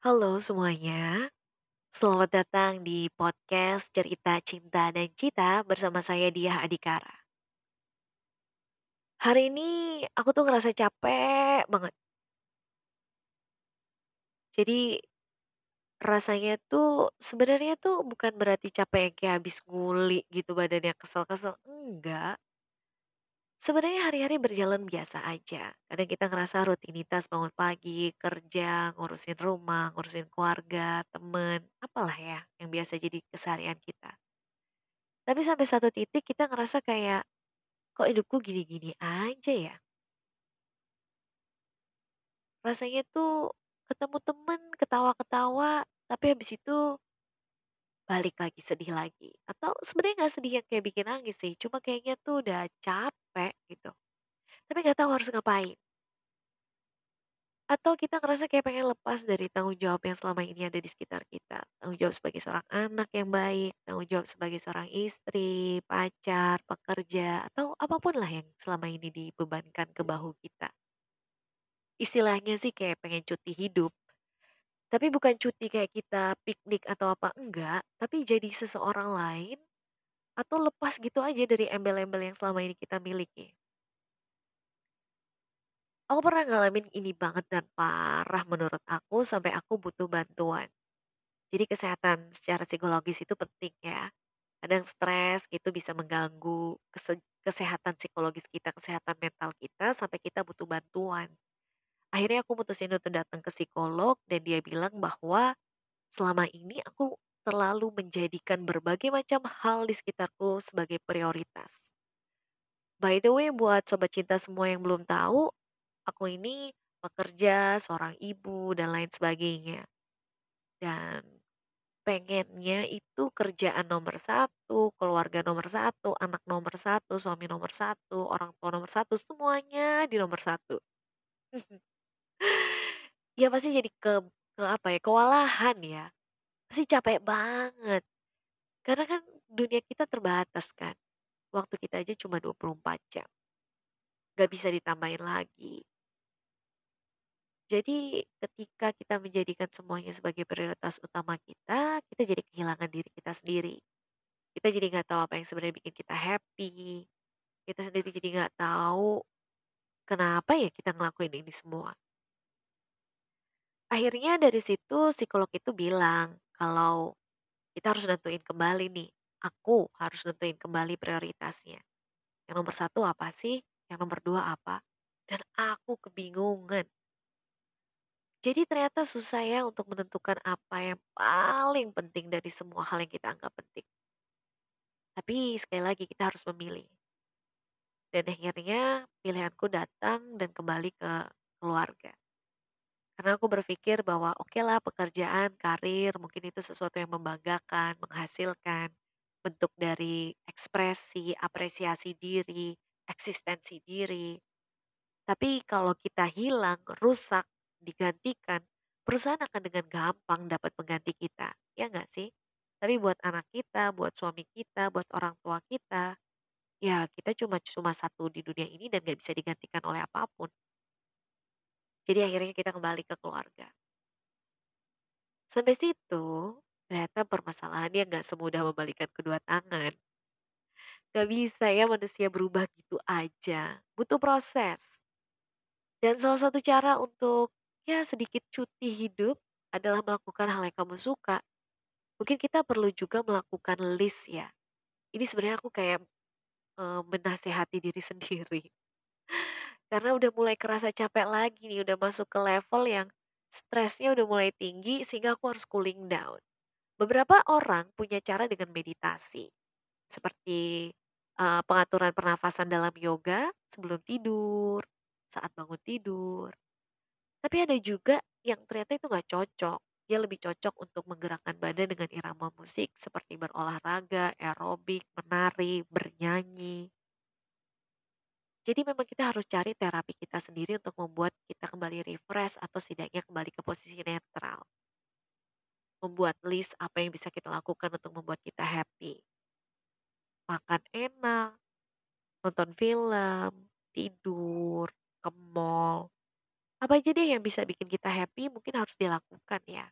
Halo semuanya, selamat datang di podcast Cerita Cinta dan Cita bersama saya Diah Adikara. Hari ini aku tuh ngerasa capek banget. Jadi rasanya tuh sebenarnya tuh bukan berarti capek yang kayak habis nguli gitu badannya kesel-kesel, enggak. Sebenarnya hari-hari berjalan biasa aja. Kadang kita ngerasa rutinitas bangun pagi, kerja, ngurusin rumah, ngurusin keluarga, temen, apalah ya yang biasa jadi keseharian kita. Tapi sampai satu titik kita ngerasa kayak, kok hidupku gini-gini aja ya? Rasanya tuh ketemu temen, ketawa-ketawa, tapi habis itu balik lagi sedih lagi. Atau sebenarnya nggak sedih yang kayak bikin nangis sih, cuma kayaknya tuh udah capek gitu. Tapi nggak tahu harus ngapain. Atau kita ngerasa kayak pengen lepas dari tanggung jawab yang selama ini ada di sekitar kita. Tanggung jawab sebagai seorang anak yang baik, tanggung jawab sebagai seorang istri, pacar, pekerja, atau apa pun lah yang selama ini dibebankan ke bahu kita. Istilahnya sih kayak pengen cuti hidup, tapi bukan cuti kayak kita piknik atau apa, enggak, tapi jadi seseorang lain atau lepas gitu aja dari embel-embel yang selama ini kita miliki. Aku pernah ngalamin ini banget dan parah menurut aku sampai aku butuh bantuan. Jadi kesehatan secara psikologis itu penting ya. Kadang stres gitu bisa mengganggu kese- kesehatan psikologis kita, kesehatan mental kita sampai kita butuh bantuan. Akhirnya aku mutusin untuk datang ke psikolog dan dia bilang bahwa selama ini aku terlalu menjadikan berbagai macam hal di sekitarku sebagai prioritas. By the way, buat sobat cinta semua yang belum tahu, aku ini pekerja, seorang ibu, dan lain sebagainya. Dan pengennya itu kerjaan nomor satu, keluarga nomor satu, anak nomor satu, suami nomor satu, orang tua nomor satu, semuanya di nomor satu. Ya pasti jadi ke ke apa ya, kewalahan ya. Pasti capek banget. Karena kan dunia kita terbatas kan. Waktu kita aja cuma 24 jam. Gak bisa ditambahin lagi. Jadi ketika kita menjadikan semuanya sebagai prioritas utama kita, kita jadi kehilangan diri kita sendiri. Kita jadi nggak tahu apa yang sebenarnya bikin kita happy. Kita sendiri jadi nggak tahu kenapa ya kita ngelakuin ini semua. Akhirnya dari situ psikolog itu bilang kalau kita harus nentuin kembali nih. Aku harus nentuin kembali prioritasnya. Yang nomor satu apa sih? Yang nomor dua apa? Dan aku kebingungan. Jadi ternyata susah ya untuk menentukan apa yang paling penting dari semua hal yang kita anggap penting. Tapi sekali lagi kita harus memilih. Dan akhirnya pilihanku datang dan kembali ke keluarga. Karena aku berpikir bahwa oke lah pekerjaan, karir, mungkin itu sesuatu yang membanggakan, menghasilkan, bentuk dari ekspresi, apresiasi diri, eksistensi diri. Tapi kalau kita hilang, rusak, digantikan, perusahaan akan dengan gampang dapat mengganti kita. Ya nggak sih? Tapi buat anak kita, buat suami kita, buat orang tua kita, ya kita cuma cuma satu di dunia ini dan nggak bisa digantikan oleh apa pun. Jadi akhirnya kita kembali ke keluarga. Sampai situ, ternyata permasalahannya nggak semudah membalikan kedua tangan. Gak bisa ya manusia berubah gitu aja. Butuh proses. Dan salah satu cara untuk ya sedikit cuti hidup adalah melakukan hal yang kamu suka. Mungkin kita perlu juga melakukan list ya. Ini sebenarnya aku kayak eh, menasehati diri sendiri. Karena udah mulai kerasa capek lagi nih, udah masuk ke level yang stresnya udah mulai tinggi sehingga aku harus cooling down. Beberapa orang punya cara dengan meditasi, seperti eh, pengaturan pernafasan dalam yoga sebelum tidur, saat bangun tidur. Tapi ada juga yang ternyata itu nggak cocok. Dia lebih cocok untuk menggerakkan badan dengan irama musik seperti berolahraga, aerobik, menari, bernyanyi. Jadi memang kita harus cari terapi kita sendiri untuk membuat kita kembali refresh atau setidaknya kembali ke posisi netral. Membuat list apa yang bisa kita lakukan untuk membuat kita happy. Makan enak, nonton film, tidur, ke mall. Apa aja deh yang bisa bikin kita happy mungkin harus dilakukan ya.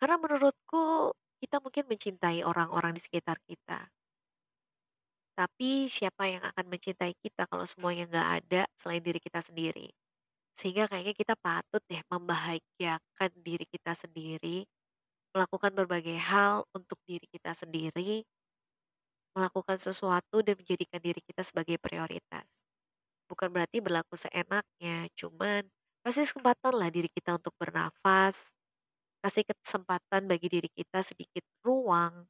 Karena menurutku kita mungkin mencintai orang-orang di sekitar kita. Tapi siapa yang akan mencintai kita kalau semuanya nggak ada selain diri kita sendiri. Sehingga kayaknya kita patut deh membahagiakan diri kita sendiri, melakukan berbagai hal untuk diri kita sendiri, melakukan sesuatu dan menjadikan diri kita sebagai prioritas. Bukan berarti berlaku seenaknya, cuman kasih kesempatan lah diri kita untuk bernafas, kasih kesempatan bagi diri kita sedikit ruang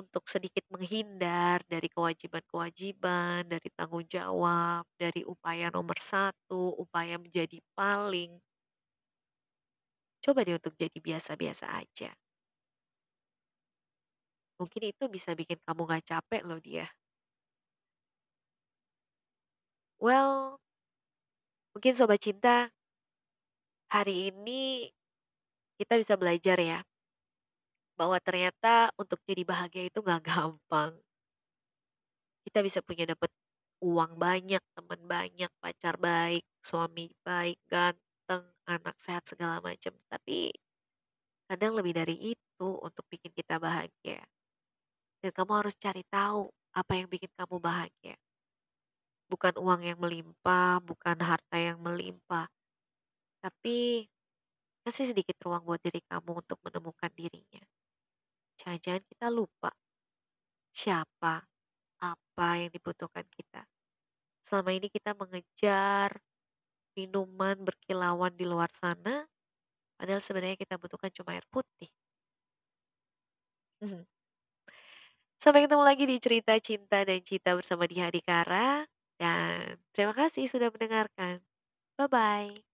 untuk sedikit menghindar dari kewajiban-kewajiban, dari tanggung jawab, dari upaya nomor satu, upaya menjadi paling. Coba deh untuk jadi biasa-biasa aja. Mungkin itu bisa bikin kamu gak capek loh dia. Well, mungkin sobat cinta, hari ini kita bisa belajar ya, bahwa ternyata untuk jadi bahagia itu gak gampang. Kita bisa punya dapat uang banyak, teman banyak, pacar baik, suami baik, ganteng, anak sehat segala macam. Tapi kadang lebih dari itu untuk bikin kita bahagia. Dan kamu harus cari tahu apa yang bikin kamu bahagia. Bukan uang yang melimpah, bukan harta yang melimpah, tapi kasih sedikit ruang buat diri kamu untuk menemukan dirinya. Jangan-jangan kita lupa siapa, apa yang dibutuhkan kita. Selama ini kita mengejar minuman berkilauan di luar sana, padahal sebenarnya kita butuhkan cuma air putih. Mhm. Sampai ketemu lagi di cerita cinta dan cita bersama di Hadikara, dan terima kasih sudah mendengarkan. Bye-bye.